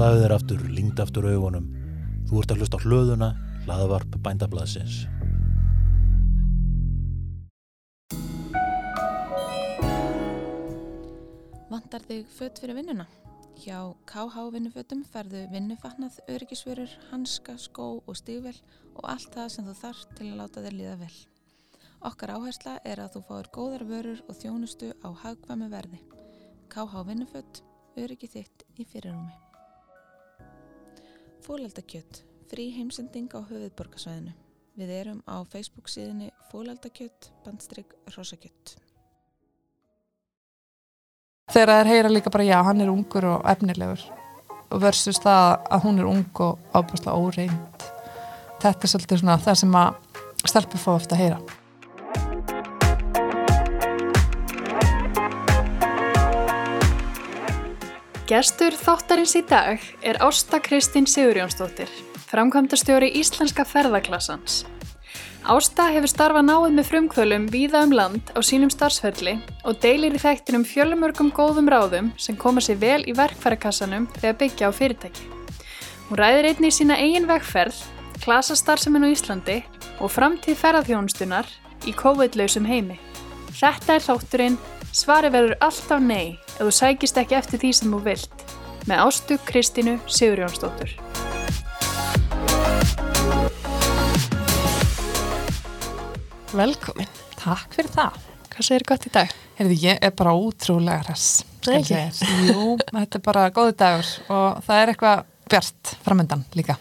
Slaðu þér aftur, lingd aftur augunum. Þú ert að hlusta á hlöðuna, hlaðavarp bændablaðsins. Vantar þig fött fyrir vinnuna? Hjá KH vinnufötum ferðu vinnufatnað, öryggisvörur, hanska, skó og stígvel og allt það sem þú þarf til að láta þér líða vel. Okkar áhersla er að þú fáir góðar vörur og þjónustu á hagkvæmi verði. KH vinnufött, öryggi þitt í fyrirrumi. Fólaldakjött, frí heimsending á höfuðborgarsvæðinu. Við erum á Facebook síðinni Fólaldakjött, bandstrygg, rosakjött. þegar þær heyra líka bara já, hann er ungur og efnilegur og versus það að hún er ung og ábúrslega óreind þetta er svolítið svona það sem að stelpur fá ofta að heyra Gestur þáttarins í dag er Ásta Kristín Sigurjónsdóttir, framkvæmdastjóri Íslenska ferðaklassans. Ásta hefur starfað náið með frumkvölum víða um land á sínum starfsferli og deilir í þættinum fjölumörgum góðum ráðum sem koma sér vel í verkfærakassanum þegar byggja á fyrirtæki. Hún ræðir einnig sína eigin vegferð, klasastarfsemin á Íslandi og framtíð ferðarþjónustunar í COVID-lausum heimi. Þetta er þátturinn Svari verður alltaf nei ef þú sækist ekki eftir því sem þú vilt með Ástu Kristínu Sigurjónsdóttur. Velkomin. Takk fyrir það Hvað segir gott í dag? Heyrðu, ég er bara ótrúlega hress skal Nei, ég. Jú, þetta er bara góði dagur og það er eitthvað bjart framöndan líka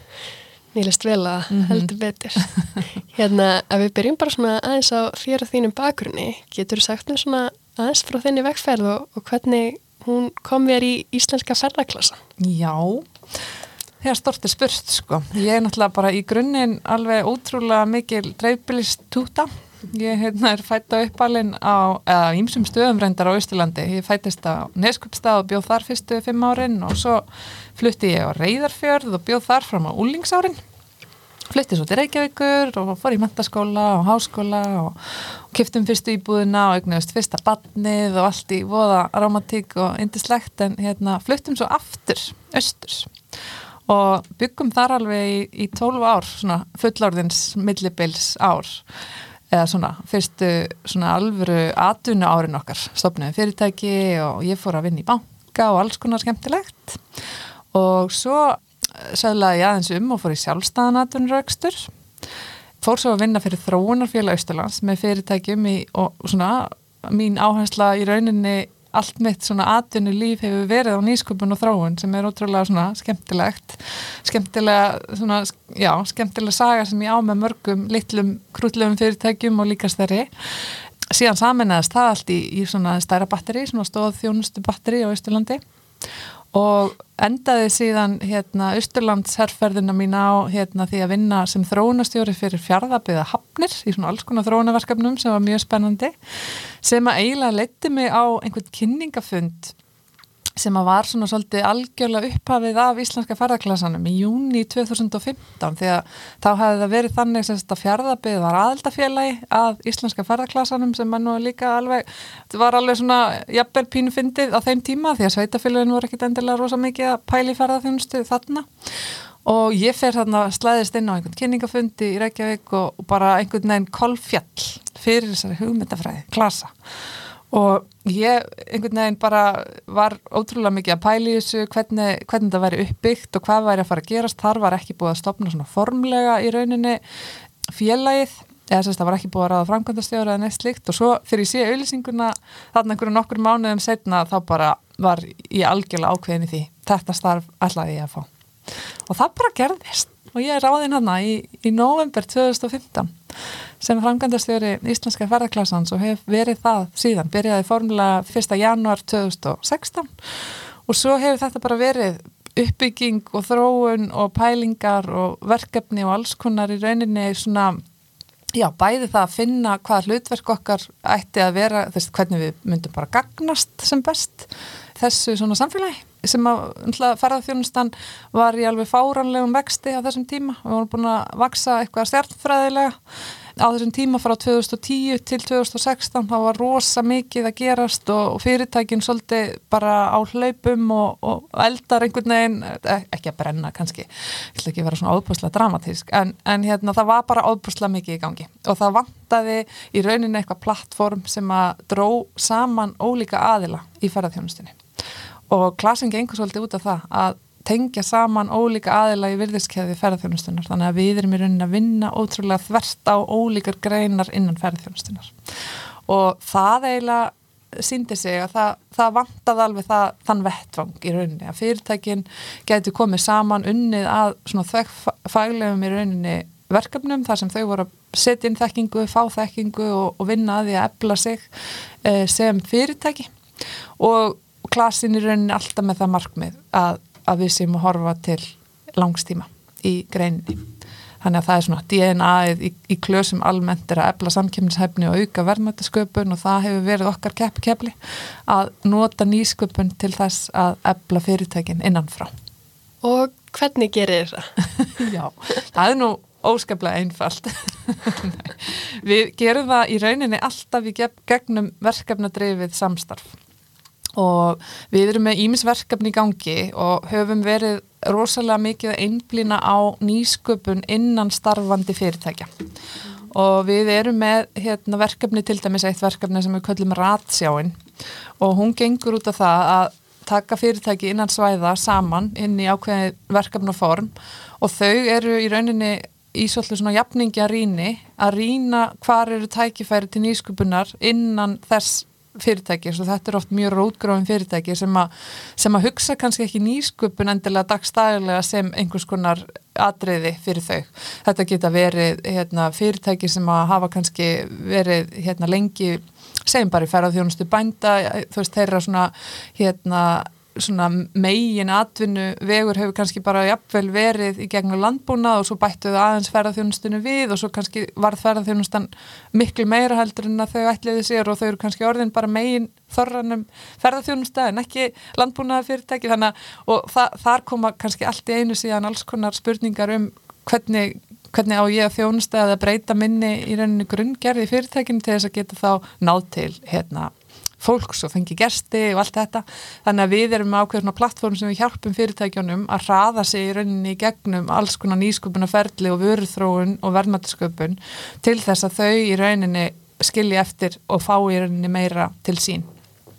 Mér leist vel að heldur betur. hérna, ef við byrjum bara svona aðeins á þér og þínum bakgrunni, getur þú sagt mér svona aðeins frá þenni vegferð og, og hvernig hún kom þér í íslenska ferðaklassa? Já, stort er spurt sko. Ég er náttúrulega bara í grunninn alveg ótrúlega mikil dreifbylist túta. Ég hérna, er fætt á uppalinn á, ímsum stöðum reyndar á Ísturlandi. Ég fættist á Neskupstað og bjóð þar fyrstu fimm árin og svo flutti ég á Reyðarfjörð og bjóð þar fram á úlingsárin. Flutti svo til Reykjavíkur og fór í mentaskóla og háskóla og, og kiptum fyrstu íbúðina og eignuðist fyrsta badnið og allt í voða romantík og indislegt en hérna fluttum svo aftur östurs og byggum þar alveg í, 12 ár, svona fullorðins millibils ár eða svona fyrstu svona alvöru atvinnu árin okkar, stopnum fyrirtæki og ég fór að vinna í banka og alls konar skemmtilegt. Og svo seglaði ég aðeins um og fór í sjálfstæðan atvinnuraukstur fór svo að vinna fyrir þróunarfélag Austurlands með fyrirtækjum í, og svona mín áhersla í rauninni allt mitt svona atvinnu líf hefur verið á nýsköpun og þróun sem er ótrúlega svona skemmtilegt. Skemmtilega svona, já, skemmtilega saga sem ég á með mörgum litlum krútlegum fyrirtækjum og líka stærri. Síðan saminæðast það allt í, í svona stæra batteri, svona stóð þjónustu batteri á Ísturlandi og endaði síðan hérna Ísturlands herrferðina mín á hérna því að vinna sem þróunastjóri fyrir fjárðabiða hafnir í svona alls konar þróunaverkefnum sem var mjög spennandi sem að eiginlega leytti mig á einhvern kynningafund sem að var svona svolítið algjörlega upphafið af íslenska ferðarklassanum í júni 2015 því að þá hefði það verið þannig sem þetta fjárðabið var aðeldafélagi að íslenska ferðarklassanum sem er nú líka alveg, þetta var alveg svona jafnvel pínu fyndið á þeim tíma því að sveitafélagin voru ekkit endilega rosa mikið að pæli ferðarþjónustu þarna. Og ég fer þarna slæðist inn á einhvern kynningafundi í Reykjavík og bara einhvern veginn kolfjall fyrir þessari hugmyndafræði, klasa og ég einhvern veginn bara var ótrúlega mikið að pæli þessu hvernig, hvernig það væri uppbyggt og hvað væri að fara að gerast. Þar var ekki búið að stopna svona formlega í rauninni félagið eða að það var ekki búið að ráða framkvæmdastjóra eða neitt slikt og svo fyrir ég sé auðlýsinguna þarna einhverju nokkur mánuðum setna þá bara var ég algjörlega ákveðin í því. Þetta starf ætlaði ég að fá. Og það bara gerðist. Og ég er ráðinn hana í, í november 2015 sem framkvæmdastjóri Íslenska ferðarklassans og hef verið það síðan, byrjaði formulega 1. januar 2016 og svo hefur þetta bara verið uppbygging og þróun og pælingar og verkefni og alls konar í rauninni svona Já, bæði það að finna hvað hlutverk okkar ætti að vera, þess hvernig við myndum bara gagnast sem best þessu svona samfélagi sem að ferðarþjónustan var í alveg fáranlegum vexti á þessum tíma. Við vorum búin að vaksa eitthvað stjartfræðilega á þessum tíma frá 2010 til 2016 þá var rosa mikið að gerast og, og fyrirtækin svolítið bara á hlaupum og, og eldar einhvern veginn, e, ekki að brenna kannski, ég ætla ekki vera svona áðbúrslega dramatísk, en, en hérna það var bara áðbúrslega mikið í gangi. Og það vantaði í rauninni eitthvað plattform sem að dró saman ólíka aðila í ferðarþjónustinni og klasin gengur svolítið út af það að tengja saman ólíka aðila í virðiskeði ferðarþjónustunar þannig að við erum í rauninni að vinna ótrúlega þvert á ólíkar greinar innan ferðarþjónustunar og það eiginlega síndi sig að það, það vantaði alveg það, þann vettvang í rauninni að fyrirtækin getur komið saman unnið að svona þvekkfæglegum í rauninni verkefnum þar sem þau voru að setja inn þekkingu, fá þekkingu og, og vinna að því að ebla sig eh, sem fyrirtæki. Og klasin í rauninni alltaf með það markmið að að við séum að horfa til langstíma í greininni. Þannig að það er svona DNA-ið í, í klösum almennt er að ebla samkjöfnishefni og auka verðmættasköpun og það hefur verið okkar kepp-keppli að nota nýsköpun til þess að ebla fyrirtækin innanfrá. Og hvernig gerir það? Já, það er nú óskaplega einfalt. við gerum það í rauninni alltaf í gegnum verkefnadreifið samstarf og við erum með ímisverkefni í gangi og höfum verið rosalega mikið að einblýna á nýsköpun innan starfandi fyrirtækja. Og við erum með hérna, verkefni til dæmis eitt verkefni sem við kallum ratsjáin. Og hún gengur út af það að taka fyrirtæki innan svæða saman inn í ákveði verkefnaform og þau eru í rauninni í svolítið svona jafningi að rýni að rýna hvar eru tækifæri til nýsköpunar innan þess fyrirtæki og þetta er oft mjög rótgráðin fyrirtæki sem, a, sem að hugsa kannski ekki nýsköpun endilega dagstæðilega sem einhvers konar atriði fyrir þau. Þetta geta verið hérna, fyrirtæki sem að hafa kannski verið hérna, lengi segjum bara í ferðarþjónustu bænda þú veist þeirra svona hérna svona megin atvinnu vegur hefur kannski bara jafnvel verið í gegnum landbúnað og svo bættuðu aðeins ferðarþjónustinu við og svo kannski varð ferðarþjónustan miklu meira heldur en að þau ætliði sér og þau eru kannski orðin bara megin þorranum ferðarþjónusta en ekki landbúnaða fyrirtæki. Þannig að og þa þar koma kannski allt í einu síðan alls konar spurningar um hvernig hvernig á ég að þjónusta eða breyta minni í rauninni grunngerði fyrirtækinu til þess að geta þá náð til hérna fólks og fengi gersti og allt þetta. Þannig að við erum ákveðin á plattform sem við hjálpum fyrirtækjónum að hraða sig í rauninni í gegnum alls konar nýsköpunarferli og vöruþróun og verðmættisköpun til þess að þau í rauninni skilji eftir og fá í rauninni meira til sín.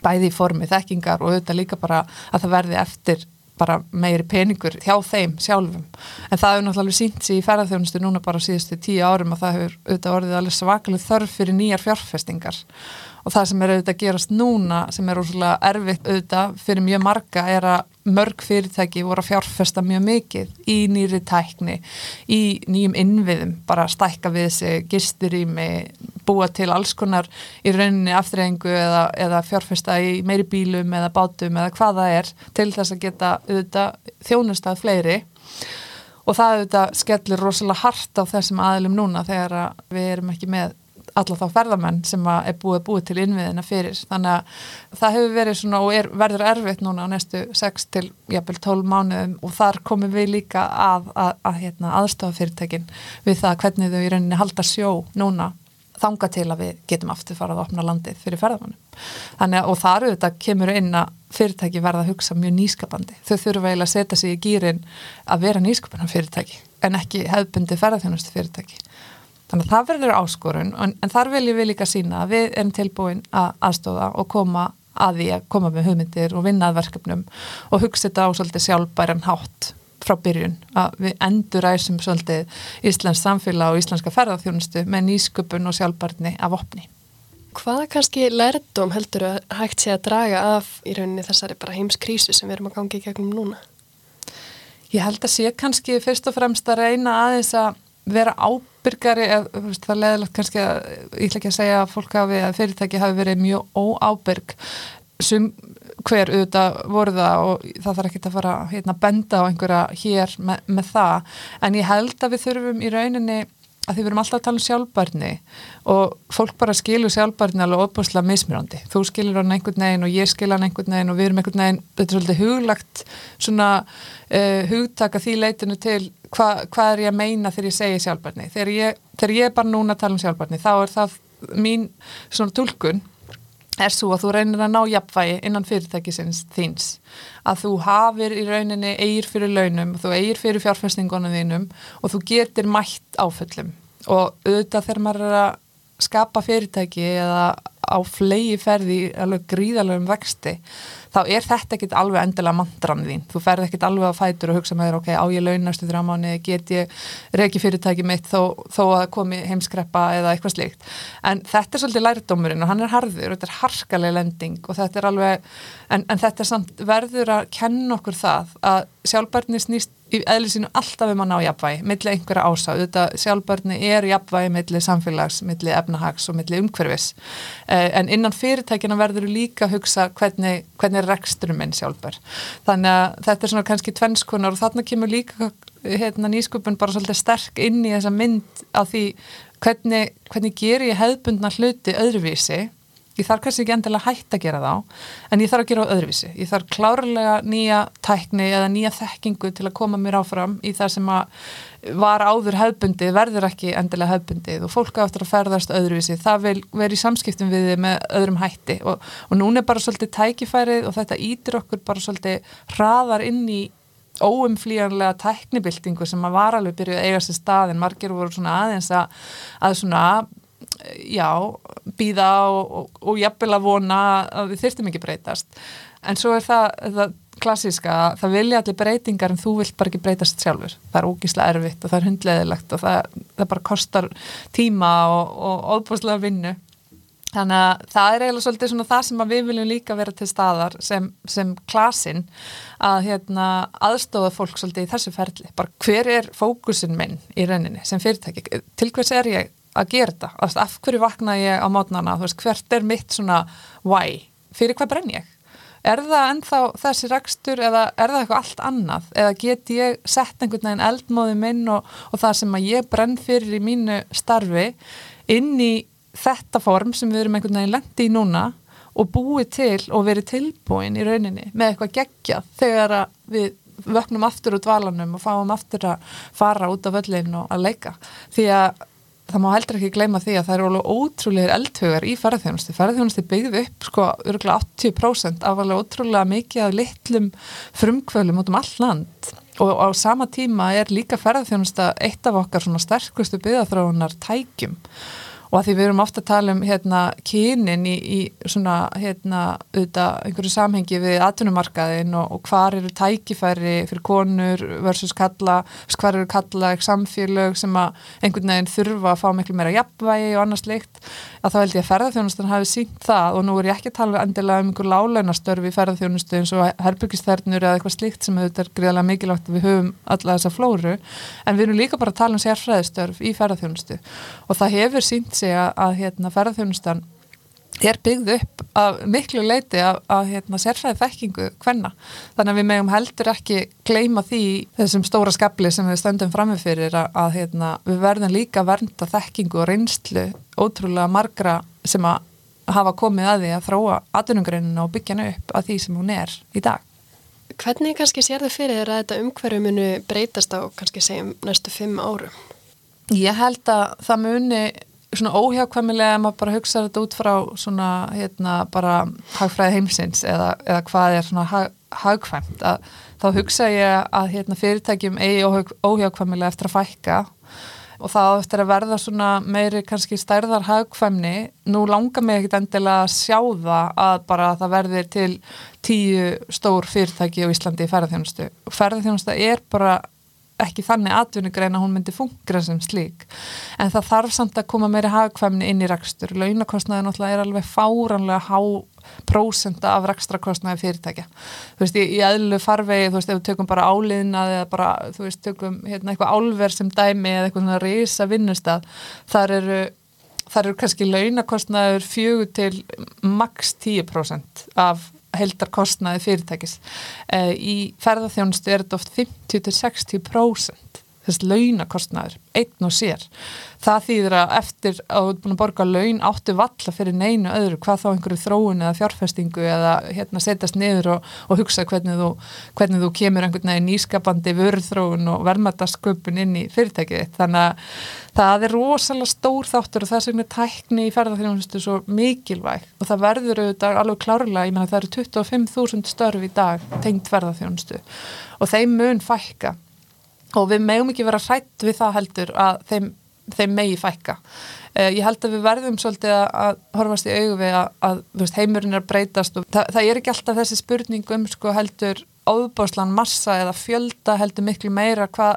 Bæði í formi þekkingar og auðvitað líka bara að það verði eftir bara meiri peningur hjá þeim sjálfum. En það hefur náttúrulega sínt sér í ferðarþjónustu núna bara síðustu tíu árum að það hefur auðvitað orðið alveg svakalega þörf fyrir nýjar fjárfestingar og það sem er auðvitað að gerast núna sem er úrslega erfitt auðvitað fyrir mjög marga er að mörg fyrirtæki voru að fjárfesta mjög mikið í nýri tækni, í nýjum innviðum, bara stækka við sig, gistur í mig, búa til alls konar í rauninni aftreyingu eða, eða fjárfesta í meiri bílum eða bátum eða hvað það er til þess að geta auðvitað þjónustað fleiri. Og það auðvitað skellir rosalega hart á þessum aðlum núna þegar við erum ekki með alla þá ferðamenn sem er búið búið til innviðina fyrir. Þannig að það hefur verið svona og er, verður erfitt núna á næstu 6 til jæfnvel 12 mánuðum og þar komum við líka að, að, að hérna, aðstofa fyrirtækin við það hvernig þau í rauninni halda sjó núna þanga til að við getum aftur farað að opna landið fyrir ferðamannum þannig að og þar auðvitað kemur inn að fyrirtæki verða að hugsa mjög nýskapandi. Þau þurfa eiginlega að setja sig í gýrin að vera nýskapandi fyrirtæki en ekki hefbundi ferðarþjónustu fyrirtæki Þannig að það verður áskorun en, en þar viljum við líka sína að við erum tilbúin að aðstóða og koma að því að koma með hugmyndir og vinnað verkefnum og hugsa þetta á svolítið sjálfbæran hátt frá byrjun að við endur æsum svolítið Íslands samfélag og íslenska ferðarþjónustu með nýsköpun og sjálfbærni af opni. Hvaða kannski lærdom heldur að hægt sé að draga af í rauninni þessari bara heimskrísu sem við erum að gangi í gegnum núna? Ég held að sé kannski fyrst og fremst að reyna aðeins að vera ábyrgari eða það er leðilegt kannski að ég ætla ekki að segja að fólk hafi að fyrirtæki hafi verið mjög óábyrg. Sem hver auðvitað voru það og það þarf ekki að fara hérna, að benda á einhverja hér með, með það. En ég held að við þurfum í rauninni að því við erum alltaf að tala um sjálfbarni og fólk bara skilur sjálfbarni alveg óbúslega mismyrandi. Þú skilur hann einhvern veginn og ég skilur hann einhvern veginn og við erum einhvern veginn, þetta er svolítið huglagt svona uh, hugtaka því leitinu til hvað hva er ég að meina þegar ég segi sjálfbarni. Þegar ég þegar ég er bara núna að tala um sjálfbarni þá er það mín svona tólkun er svo að þú reynir að ná jafnvægi innan fyrirtækisins þíns. Að þú hafir í rauninni eigir fyrir launum, þú eigir fyrir fjárfæstingunum þínum og þú getur mætt áföllum. Og auðvitað þegar maður er að skapa fyrirtæki eða á flegi ferði alveg gríðalegum vexti þá er þetta ekkit alveg endilega mantran þín. Þú ferð ekkit alveg á fætur og hugsa með þér, ok, á ég launastu þrjá mánu, get ég reyki fyrirtæki mitt þó, þó að komi heimskreppa eða eitthvað slíkt. En þetta er svolítið lærdómurinn og hann er harður, þetta er harkaleg lending og þetta er alveg, en, en þetta er samt verður að kenna okkur það að sjálfbarni snýst í eðlisínu alltaf um að ná jafnvægi, millir einhverja ása þetta sjálfbörni er jafnvægi millir samfélags, millir efnahags og millir umhverfis eh, en innan fyrirtækina verður líka að hugsa hvernig, hvernig er reksturum minn sjálfbör þannig að þetta er svona kannski tvennskonar og þarna kemur líka hérna, nýsköpun bara svolítið sterk inn í þessa mynd af því hvernig, hvernig ger ég hefðbundna hluti öðruvísi ég þarf kannski ekki endilega hægt að gera þá en ég þarf að gera á öðruvísi. Ég þarf klárlega nýja tækni eða nýja þekkingu til að koma mér áfram í það sem að var áður hefbundið, verður ekki endilega hefbundið og fólk áttur að ferðast öðruvísi. Það vil vera í samskiptum við þið með öðrum hætti og, og núna er bara svolítið tækifærið og þetta ítir okkur bara svolítið hraðar inn í óumflíjanlega tæknibildingu sem að var alveg byrjuð að eiga sér stað en margir voru svona aðeins að, að svona já, býða og, og, og jafnvel að vona að við þyrstum ekki breytast. En svo er það, það klassíska, það vilja allir breytingar en þú vilt bara ekki breytast sjálfur. Það er ógíslega erfitt og það er hundleðilegt og það, það bara kostar tíma og, og óbúslega vinnu. Þannig að það er eiginlega svolítið svona það sem við viljum líka vera til staðar sem, sem klasin að hérna, aðstofa fólk svolítið í þessu ferli. Bara hver er fókusin minn í rauninni sem fyrirtæki, til hvers er ég að gera þetta, af hverju vakna ég á mótnana, veist, hvert er mitt svona why, fyrir hvað brenn ég? Er það ennþá þessi rekstur eða er það eitthvað allt annað? Eða get ég sett einhvern veginn eldmóði minn og, og það sem að ég brenn fyrir í mínu starfi inn í þetta form sem við erum einhvern veginn lendi í núna og búið til og verið tilbúin í rauninni með eitthvað gegja þegar við vöknum aftur úr dvalanum og fáum aftur að fara út af öllin og að leika. Því að það má heldur ekki gleyma því að það eru ótrúlega eldhugar í ferðarþjónusti. Ferðarþjónusti byggði upp sko örgulega 80% af alveg ótrúlega mikið af litlum frumkvölum út um all land og á sama tíma er líka ferðarþjónusta eitt af okkar svona sterkustu byggðarþróunar tækjum og að því við erum ofta að tala um hérna kynin í, í svona hérna auðvitað einhverju samhengi við atvinnumarkaðin og, og hvar eru tækifæri fyrir konur versus kalla, hvar eru kalla samfélög sem að einhvern veginn þurfa að fá miklu meira jafnvægi og annars leikt að þá held ég að ferðarþjónustan hafi sínt það. Og nú er ég ekki að tala endilega um einhver lálaunastörfi í ferðarþjónustu eins og herbyggisþernur eða eitthvað slíkt sem auðvitað er greiðlega mikilvægt að við höfum alla þessa flóru. En við erum líka bara að tala um sérfræðistörf í ferðarþjónustu og það hefur sínt sig að, að hérna, ferðarþjónustan er byggð upp af miklu leiti af, af hérna, sérfræði þekkingu hvenna. Þannig að við meðum heldur ekki gleima því þessum stóra skabli sem við stöndum framifyrir að, að hérna, við verðum líka vernda þekkingu og reynslu ótrúlega margra sem að hafa komið að því að þróa atvinnungreinu og byggja hennu upp að því sem hún er í dag. Hvernig kannski sér þau fyrir þér að þetta umhverju munu breytast á kannski segjum næstu fimm árum? Ég held að það muni svona óhjákvæmilega að maður bara hugsa þetta út frá svona hérna bara hagfræði heimsins eða, eða hvað er svona hag, hagkvæmt að þá hugsa ég að hérna fyrirtækjum eigi óhjákvæmilega eftir að fækka og það eftir að verða svona meiri kannski stærðar hagkvæmni. Nú langar mig ekkit endilega að sjá það að bara það verðir til tíu stór fyrirtæki á Íslandi í ferðarþjónustu og ferðarþjónusta er bara ekki þannig atvinnugrein að hún myndi fungra sem slík. En það þarf samt að koma meiri hagkvæmni inn í rekstur. Launakostnaði náttúrulega er alveg fáranlega há prósenda af rekstrakostnaði fyrirtækja. Þú veist, í, eðlu farvegi þú veist, ef við tökum bara áliðna eða bara, þú veist, tökum hérna eitthvað álverð sem dæmi eða eitthvað svona reysa vinnustad þar eru þar eru kannski launakostnaður fjögur til maks 10% af heldarkostnaði fyrirtækis. Uh, í ferðarþjónustu er þetta oft 50-60% þess launakostnaður, einn og sér. Það þýðir að eftir að þú ert búin að borga laun áttu valla fyrir neinu öðru, hvað þá einhverju þróun eða fjárfestingu eða hérna setjast niður og, og hugsa hvernig þú, hvernig þú kemur einhvern veginn nýskapandi vörðþróun og verðmættasköpun inn í fyrirtækið þannig að það er rosalega stór þáttur og þess vegna tækni í ferðarþjónustu svo mikilvæg. Og það verður auðvitað alveg klárlega, ég menna það eru 25.000 störf í dag tengt ferðarþjónustu og þeim mun fækka og við megum ekki vera hrætt við það heldur að þeim, þeim megi fækka. Uh, ég held að við verðum svolítið að, að horfast í augu við að, að veist, heimurinn er að breytast og það, það er ekki alltaf þessi spurning um sko heldur áðbáslan massa eða fjölda heldur miklu meira hva,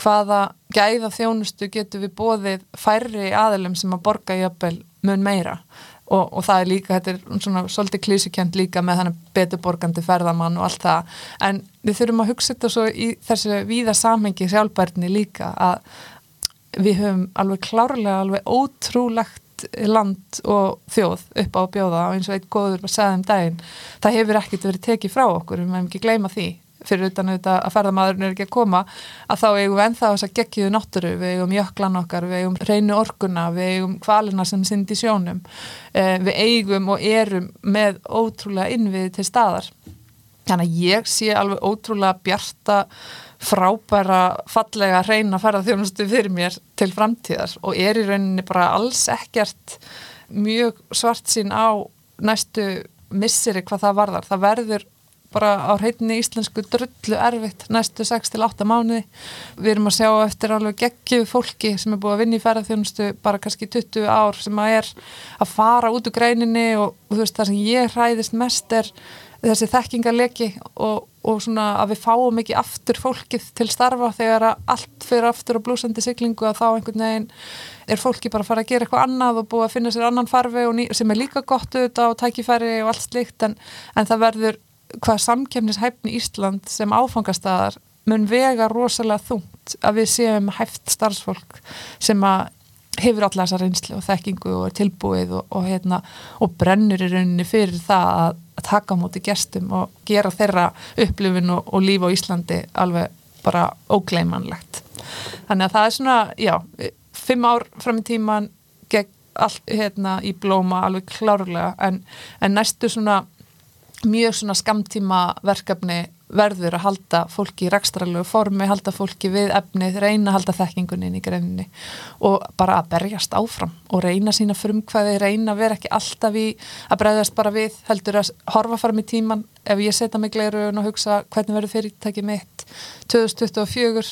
hvaða gæða þjónustu getur við bóðið færri aðilum sem að borga öppel mun meira og, og það er líka, þetta er svona svolítið klísukjönd líka með þannig beturborgandi ferðamann og allt það, en við þurfum að hugsa þetta svo í þessu víða samhengi sjálfbærni líka að við höfum alveg klárlega alveg ótrúlegt land og þjóð upp á bjóða og eins og einn góður að segja um daginn, það hefur ekkert verið tekið frá okkur, við meðum ekki gleyma því fyrir utan auðvitað að ferðamadurinn er ekki að koma að þá eigum við ennþá þess að geggiðu náttúru, við eigum jöklan okkar, við eigum reynu orkuna, við eigum kvalina sem sind í sjónum, eh, við eigum og erum með ótrúlega innviði til staðar. Þannig að ég sé alveg ótrúlega bjarta, frábæra, fallega reyna ferðarþjónustu fyrir mér til framtíðar og er í rauninni bara alls ekkert mjög svart sín á næstu misseri hvað það varðar. Það verður bara á hreitinni íslensku drullu erfitt næstu 6-8 mánuði. Við erum að sjá eftir alveg geggju fólki sem er búið að vinna í ferðarþjónustu bara kannski 20 ár sem að er að fara út úr greininni og, og þú veist það sem ég hræðist mest er þessi þekkingarleki og, og svona að við fáum ekki aftur fólkið til starfa þegar allt fyrir aftur á blúsandi siglingu að þá einhvern veginn er fólki bara að fara að gera eitthvað annað og búið að finna sér annan farfi sem er líka gott auðvitað og tækifæri og allt slikt en, en það verður hvað samkefnishæfni Ísland sem áfangastæðar mun vega rosalega þungt að við séum hæft starfsfólk sem að hefur allar þessa reynslu og þekkingu og tilbúið og, og, hérna, og brennur í rauninni fyrir það að, að taka á móti gestum og gera þeirra upplifin og, og líf á Íslandi alveg bara ógleimanlegt. Þannig að það er svona, já, fimm ár fram í tíman gegn allt hérna í blóma alveg klárlega en, en næstu svona mjög svona skamtíma verkefni verður að halda fólki í rekstralögu formi, halda fólki við efnið, reyna að halda þekkingunni inn í greinni og bara að berjast áfram og reyna sína frumkvæði, reyna að vera ekki alltaf í að bregðast bara við, heldur að horfa fram í tíman ef ég setja mig gleirun og hugsa hvernig verður fyrirtæki mitt 2024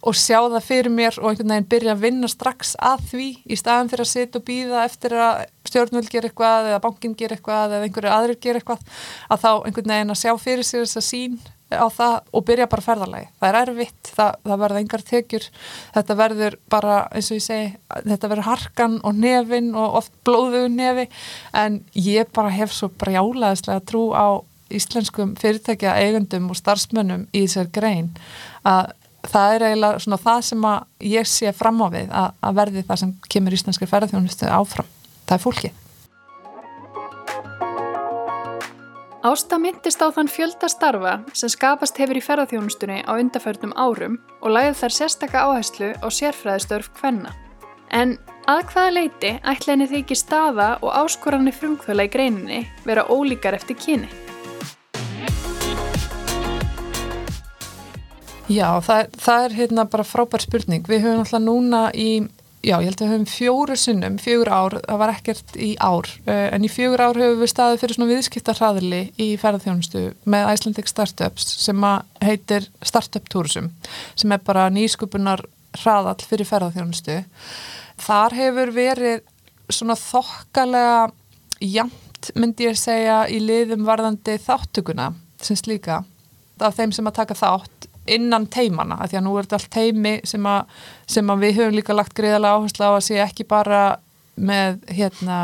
og sjá það fyrir mér og einhvern veginn byrja að vinna strax að því í staðan fyrir að setja og býða eftir að stjórnvöld ger eitthvað eða bankin ger eitthvað eða einhverju aðrir ger eitthvað að þá einhvern veginn að sjá fyrir sér þess að sín á það og byrja bara ferðarlegi. Það er erfitt, það, það verður engar tekjur, þetta verður bara eins og ég segi, þetta verður harkan og nefin og oft blóðuðu nefi en ég bara hef svo brjálaðislega trú á íslenskum fyrirtækja eigundum og starfsmönnum í þessar grein að það er eiginlega svona það sem að ég sé fram á við að, að verði það sem kemur íslenskir ferðarþjónustu áfram. Það er fólki. Ásta myndist á þann fjölda starfa sem skapast hefur í ferðarþjónustunni á undarförnum árum og læði þær sérstakka áherslu á sérfræðistörf hvenna. En að hvaða leiti ætlaðinni þykir staða og áskoranir frumkvöla í greininni vera ólíkar eftir kyni? Já, það, það er hérna bara frábær spurning. Við höfum alltaf núna í, já, ég held að við höfum fjóru sinnum, fjögur ár, það var ekkert í ár, uh, en í fjögur ár höfum við staðið fyrir svona viðskiptarhraðili í ferðarþjónustu með Icelandic Startups sem heitir Startup Tourism, sem er bara nýskupunar hraðall fyrir ferðarþjónustu. Þar hefur verið svona þokkalega jamt, myndi ég segja, í liðum varðandi þáttökuna, sem slíka, af þeim sem að taka þátt innan teimana, af því að nú er þetta allt teimi sem að, sem að við höfum líka lagt greiðalega áherslu á að sé ekki bara með hérna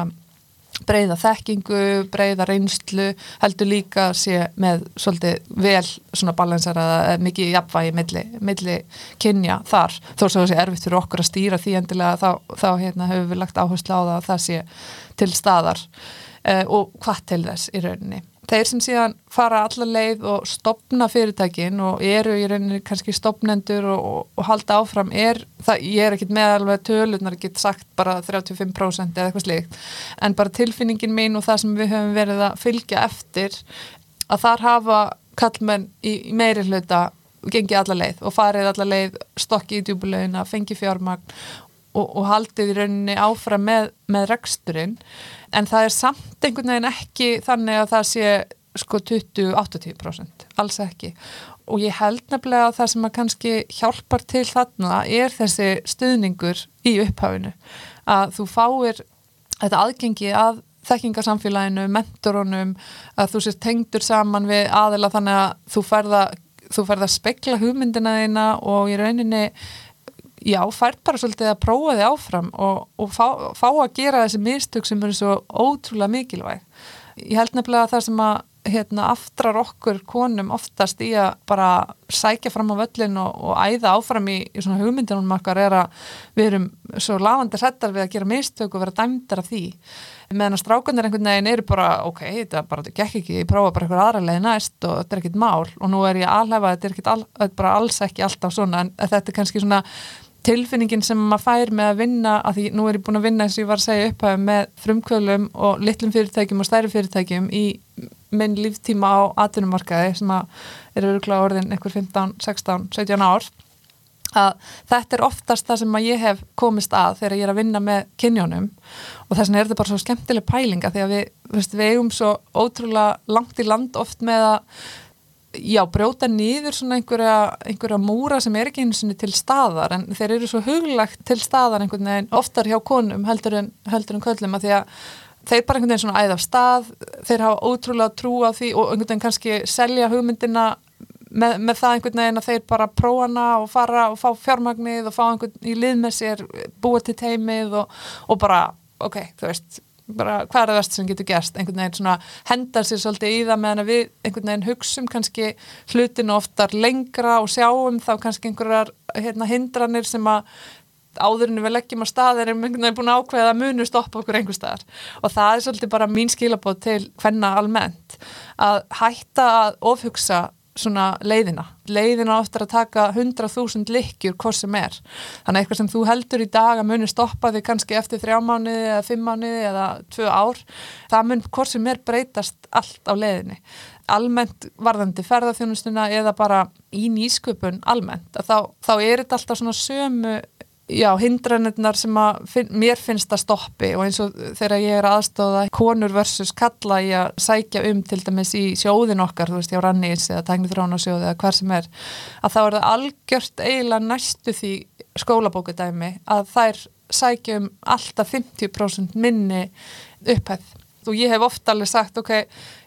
breyða þekkingu, breyða reynslu heldur líka að sé með svolítið vel svona balansaraða mikið jafnvægi milli, milli kynja þar, þó svo að það sé erfitt fyrir okkur að stýra því endilega þá, þá hérna, hefur við lagt áherslu á það að það sé til staðar uh, og hvað til þess í rauninni þeir sem síðan fara alla leið og stopna fyrirtækin og eru í rauninni kannski stopnendur og, og, og halda áfram er, það, ég er ekkit með alveg tölunar, get sagt bara 35% eða eitthvað slíkt, en bara tilfinningin mín og það sem við höfum verið að fylgja eftir, að þar hafa kallmenn í, í meiri hluta gengið alla leið og farið alla leið stokki í djúbulegina, fengi fjármagn og, og haldið í rauninni áfram með, með reksturinn en það er samt einhvern veginn ekki þannig að það sé sko 20-80% alls ekki. Og ég held nefnilega að það sem að kannski hjálpar til þarna er þessi stuðningur í upphafinu. Að þú fáir þetta aðgengi að þekkingarsamfélaginu, mentoronum að þú sést tengdur saman við aðila þannig að þú ferða þú ferða að spekla hugmyndina þína og í rauninni já, fær bara svolítið að prófa þig áfram og, og fá, fá að gera þessi mistök sem eru svo ótrúlega mikilvæg. Ég held nefnilega að það sem að hérna, aftrar okkur konum oftast í að bara sækja fram á völlin og, og æða áfram í, í svona hugmyndinum okkar er að við erum svo lafandi hrettar við að gera mistök og vera dæmdar af því meðan að strákunnir einhvern veginn eru bara ok, þetta bara, þetta gekk ekki, ég prófa bara eitthvað aðra leið næst og þetta er ekkit mál og nú er ég alhefa, þetta er ekkit er bara alls ekki alltaf svona en þetta er kannski svona tilfinningin sem maður fær með að vinna að því nú er ég búin að vinna eins og ég var að segja upp með frumkvölum og litlum fyrirtækjum og stærri fyrirtækjum í minn líftíma á atvinnumarkaði sem að eru öruglega orðin einhver 15, 16, 17 ár að þetta er oftast það sem að ég hef komist að þegar ég er að vinna með kynjónum og þess vegna er þetta bara svo skemmtileg pælinga því að við, við eigum svo ótrúlega langt í land oft með að já, brjóta nýður svona einhverja, einhverja múra sem er ekki eins og til staðar en þeir eru svo huglagt til staðar einhvern veginn oftar hjá konum heldur en, heldur en köllum að því að þeir bara einhvern veginn svona æða af stað þeir hafa ótrúlega trú á því og einhvern veginn kannski selja hugmyndina með, með það einhvern veginn að þeir bara prófana og fara og fá fjármagnið og fá einhvern í lið með sér búa til teimið og, og bara ok, þú veist bara hvað er það verst sem getur gerst? Einhvern veginn svona hendar sér svolítið í það meðan við einhvern veginn hugsum kannski hlutinu oftar lengra og sjáum þá kannski einhverjar hérna, hindranir sem að áðurinu við leggjum á stað erum einhvern veginn búin ákveða að munu stoppa okkur einhver staðar. Og það er svolítið bara mín skilabóð til hvenna almennt að hætta að ofhugsa svona leiðina. Leiðina oftar að taka 100.000 likjur hvort sem er. Þannig að eitthvað sem þú heldur í dag að muni stoppa þig kannski eftir þrjá mánuði eða fimm mánuði eða tvö ár, það mun hvort sem er breytast allt á leiðinni. Almennt varðandi ferðarþjónustuna eða bara í nýsköpun almennt, þá, þá er þetta alltaf svona sömu já, hindranirnar sem að finn, mér finnst að stoppi og eins og þegar ég er aðstóða konur versus kalla ég að sækja um til dæmis í sjóðin okkar, þú veist, hjá Rannís eða Tæknithrónasjóði eða hver sem er að þá er það algjört eiginlega næstu því skólabókudæmi að þær sækja um alltaf 50% minni upphæð. Og ég hef ofta alveg sagt, ok,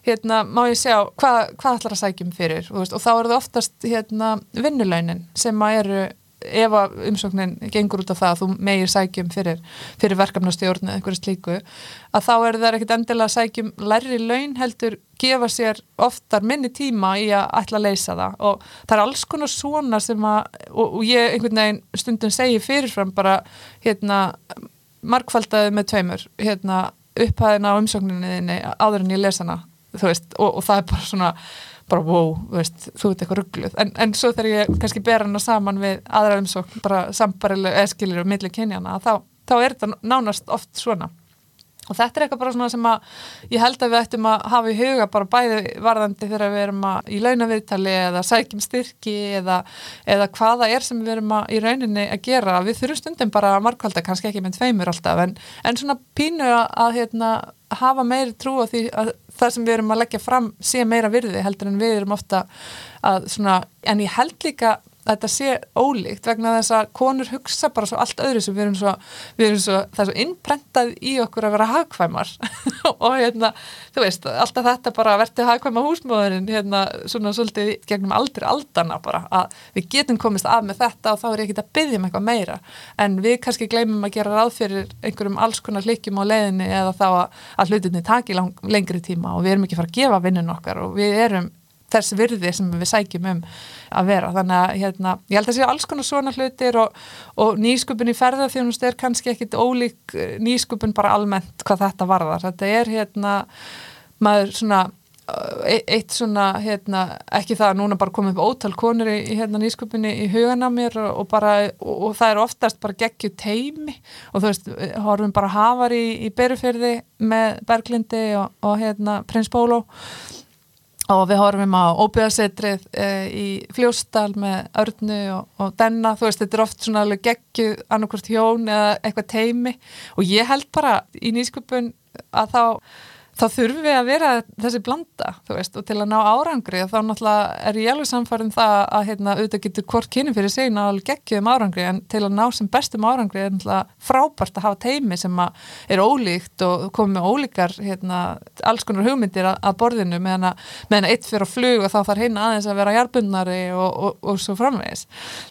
hérna má ég sjá hvað, hvað ætlar að sækjum fyrir veist, og þá er það oftast hérna vinnulaunin sem að eru ef að umsóknin gengur út af það að þú megir sækjum fyrir, fyrir verkefnastjórn eða einhverju slíku að þá er það ekkit endilega sækjum lærri laun heldur gefa sér oftar minni tíma í að ætla að leysa það. Og það er alls konar svona sem að og, og ég einhvern veginn stundum segi fyrirfram bara hérna markfaldaði með tveimur hérna upphæðina á umsókninni áður en ég lesa hana veist, og, og það er bara svona bara wow, veist, þú veit eitthvað ruggluð en, en svo þegar ég kannski ber hana saman við aðra umsókn, bara sambarileg eskilir og milli kynjana, þá, þá er þetta nánast oft svona og þetta er eitthvað bara svona sem að ég held að við ættum að hafa í huga bara bæði varðandi þegar við erum að í launaviðtali eða sækjum styrki eða, eða hvaða er sem við erum að í rauninni að gera, við þurfum stundum bara að markvalda kannski ekki með tveimur alltaf en, en svona pínu að, að hérna, hafa meiri trú á því að það sem við erum að leggja fram sé meira virði heldur en við erum ofta að svona, en ég held líka þetta sé ólíkt vegna þess að konur hugsa bara svo allt öðru sem við erum svo, við erum svo það er svo innprentað í okkur að vera hagkvæmar. Og hérna, þú veist alltaf þetta bara að verði hagkvæma húsmóðurinn hérna svona svolítið gegnum aldrei aldana bara að við getum komist af með þetta og þá er ég ekki að byggja um eitthvað meira. En við kannski gleymum að gera ráð fyrir einhverjum alls konar hlikjum á leiðinni eða þá að hlutinni taki lang, lengri tíma og við erum ekki fara að gefa vinnun okkar og við erum þess virði sem við sækjum um að vera. Þannig að hérna, ég held að séu alls konar svona hlutir og, og nýsköpun í ferðarþjónust er kannski ekkit ólík eh, nýsköpun bara almennt hvað þetta varðar. Þetta er hérna, maður svona e- eitt svona, hérna, ekki það að núna bara komið upp ótal konur í, í hérna nýsköpunni í hugan á mér og, bara, og, og það er oftast bara geggju teimi og þú veist, horfum bara hafar í, í Berufyrði með Berglindi og hérna Prins Bóló og við horfum á óbjöðasetrið e, í Fljóstal með Örnu og, og Denna, þú veist, þetta er oft svona alveg geggju annarkvort hjón eða eitthvað teimi og ég held bara í nýsköpun að þá þurfum við að vera þessi blanda veist, og til að ná árangri. Þá náttúrulega er ég alveg samfærið það að hérna, auðvitað getur hvort kynni fyrir sig ná alveg geggjum árangri en til að ná sem bestum árangri er náttúrulega frábært að hafa teimi sem er ólíkt og komið með ólíkar hérna, alls konar hugmyndir að, að borðinu meðan að, eitt fyrir að flug og þá þarf hinn aðeins að vera hjálpundari og, og, og svo framvegis.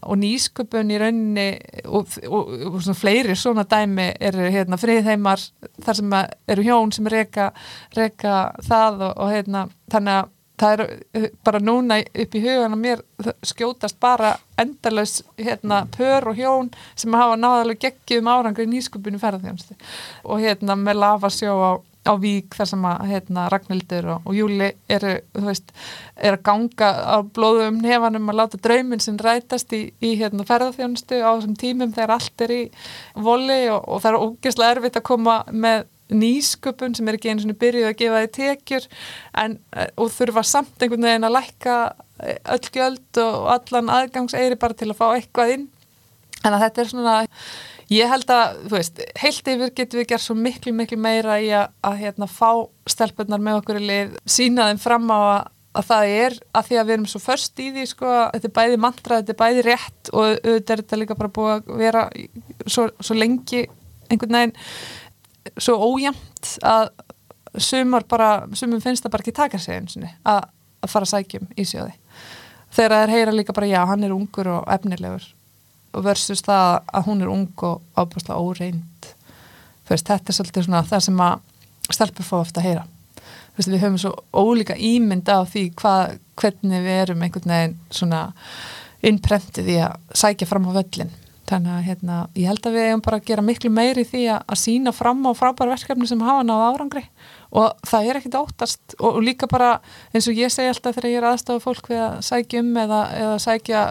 Og nýsköpun í rauninni og, og svona fleiri svona dæmi eru hérna, friðheimar þar sem eru hjón sem reyka reyka það og, og heitna, þannig að það er uh, bara núna upp í hugan að mér skjótast bara endalus hérna, pör og hjón sem hafa náðalega geggjum árangri í nýskupinu ferðarþjónustu og hérna með lafasjó á, á vík þar sem að hérna, Ragnhildur og, og Júli eru veist, er að ganga á blóðum nefanum að láta drauminn sem rætast í, í hérna, ferðarþjónustu á þessum tímum þegar allt er í voli og, og það er ógeðslega erfitt að koma með nýsköpun sem er ekki einu svona byrjuð að gefa þið tekjur en, eh, og þurfa samt einhvern veginn að lækka eh, öll gjöld og allan aðgangseyri bara til að fá eitthvað inn. En að þetta er svona ég held að, þú veist, heilt yfir getum við gert svo miklu, miklu meira í að, að hérna, fá stelpunar með okkur í lið, sína þeim fram á að, að það er að því að við erum svo först í því, sko, þetta er bæði mantra, þetta er bæði rétt og auðvitað er þetta líka bara búið að vera svo, svo lengi einhvern veginn svo ójæmt að sumar bara, sumum finnst það bara ekki taka sig eins og að, að fara sækjum í sjóði. Þegar það er heyra líka bara já, hann er ungur og efnilegur og versus það að hún er ung og ábúrslega óreind veist, þetta er svolítið svona það sem að stelpur fá ofta að heyra. Veist, við höfum svo ólíka ímynd á því hvað, hvernig við erum einhvern veginn svona innprentið í að sækja fram á völlin þannig að hérna, ég held að við hefum bara að gera miklu meiri því að, að sína fram á frábæra verkefni sem hafa náða árangri. Og það er ekkit óttast. Og, og líka bara eins og ég segi alltaf þegar ég er aðstafað fólk við að sækja um eða, eða sækja,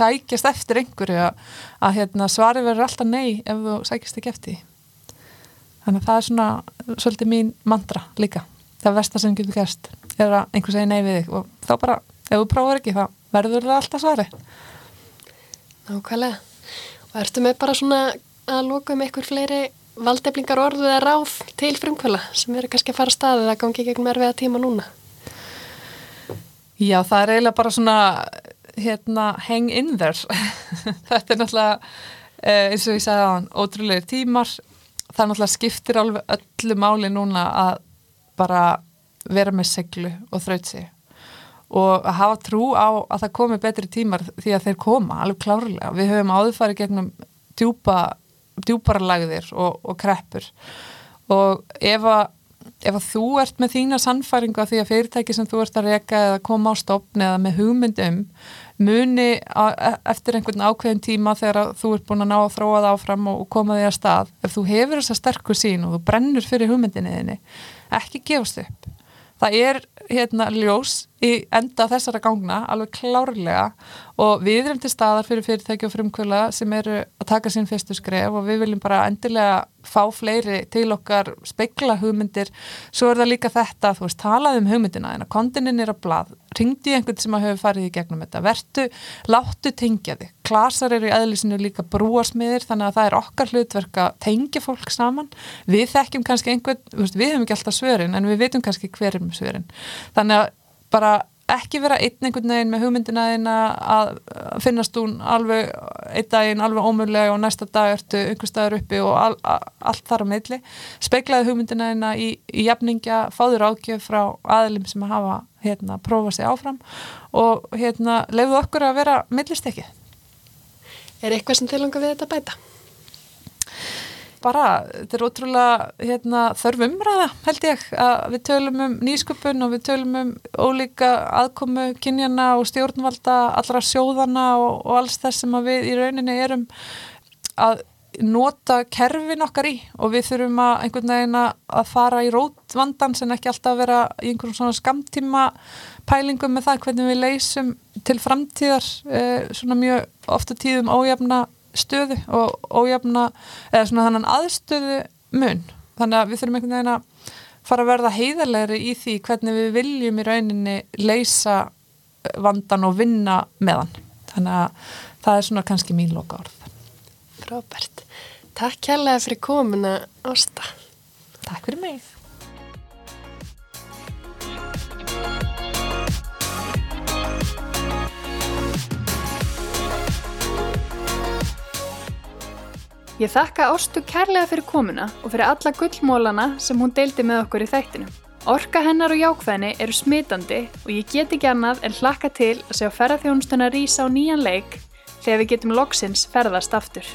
sækjast eftir einhverju að, að hérna, svari verður alltaf nei ef þú sækjast ekki eftir þannig að það er svona svolítið mín mandra líka. Það vestar sem getur gerst er að einhver segi nei við þig og þá bara, ef þú prófur ekki þá verður það alltaf svari Nákvæmlega Og ertu með bara svona að lóka um einhver fleiri valdeflingar orðu eða ráð til frumkvöla sem eru kannski að fara að staðið að gangi gegn erfiða tíma núna? Já, það er eiginlega bara svona hérna, hang in there. Þetta er náttúrulega, eh, eins og ég sagði á hann, ótrúlega tímar. Það náttúrulega skiptir alveg öllu máli núna að bara vera með seglu og þrautsi og að hafa trú á að það komi betri tímar því að þeir koma alveg klárlega. Við höfum áðurfari gegnum djúpa, djúpara lagðir og, og kreppur og ef að, ef að þú ert með þína sannfæringu að því að fyrirtæki sem þú ert að reyka eða koma á stopni eða með hugmyndum muni að, e, eftir einhvern ákveðin tíma þegar þú ert búin að ná að þróa það áfram og koma því að stað ef þú hefur þessa sterkur sín og þú brennur fyrir hugmyndinniðinni ekki gefast upp það er hérna ljós í enda þessara gangna alveg klárlega og við erum til staðar fyrir fyrirtæki og frumkvöla sem eru að taka sín fyrstu skref og við viljum bara endilega fá fleiri til okkar speikla hugmyndir, svo er það líka þetta þú veist, talað um hugmyndina en að kontininn er að blað, ringdi einhvern sem að hefur farið í gegnum þetta, vertu, láttu tengja þig, klasar eru í aðlisinu líka brúarsmiðir, þannig að það er okkar hlutverk að tengja fólk saman. Við þekkjum kannski einhvern, við hefum ekki alltaf svörin en við veitum kannski hver er með svörin. Þannig að bara ekki vera einn einhvern veginn með hugmyndina þína að finnast hún alveg einn daginn alveg ómjögulega og næsta dag ertu einhver staður uppi og all, all, allt þar á meðli speiklaði hugmyndina þína í, í jafningja, fáður ágjöf frá aðlim sem að hafa hérna prófa sig áfram og hérna leiðu okkur að vera millistekki Er eitthvað sem þið langar við þetta bæta? Bara, þetta er ótrúlega hérna, þörf umræða held ég að við tölum um nýsköpun og við tölum um ólíka aðkomu kynjana og stjórnvalda allra sjóðana og, og alls þess sem við í rauninni erum að nota kerfin okkar í. Og við þurfum að einhvern veginn að fara í rótvandan sem ekki alltaf vera í einhverjum svona skamtíma pælingum með það hvernig við leysum til framtíðar eh, svona mjög ofta tíðum ójafna stöðu og ójafna eða svona þannan aðstöðu mun þannig að við þurfum einhvern veginn að fara að verða heiðarlegri í því hvernig við viljum í rauninni leysa vandan og vinna með hann þannig að það er svona kannski mín loka orð Frábært. Takk kærlega fyrir komuna, Ásta. Takk fyrir mig. Ég þakka Ástu kærlega fyrir komuna og fyrir alla gullmólana sem hún deildi með okkur í þættinu. Orka hennar og jákvæðinni eru smitandi og ég get ekki annað en hlakka til að sjá ferðarþjónustuna rýsa á nýjan leik þegar við getum loksins ferðast aftur.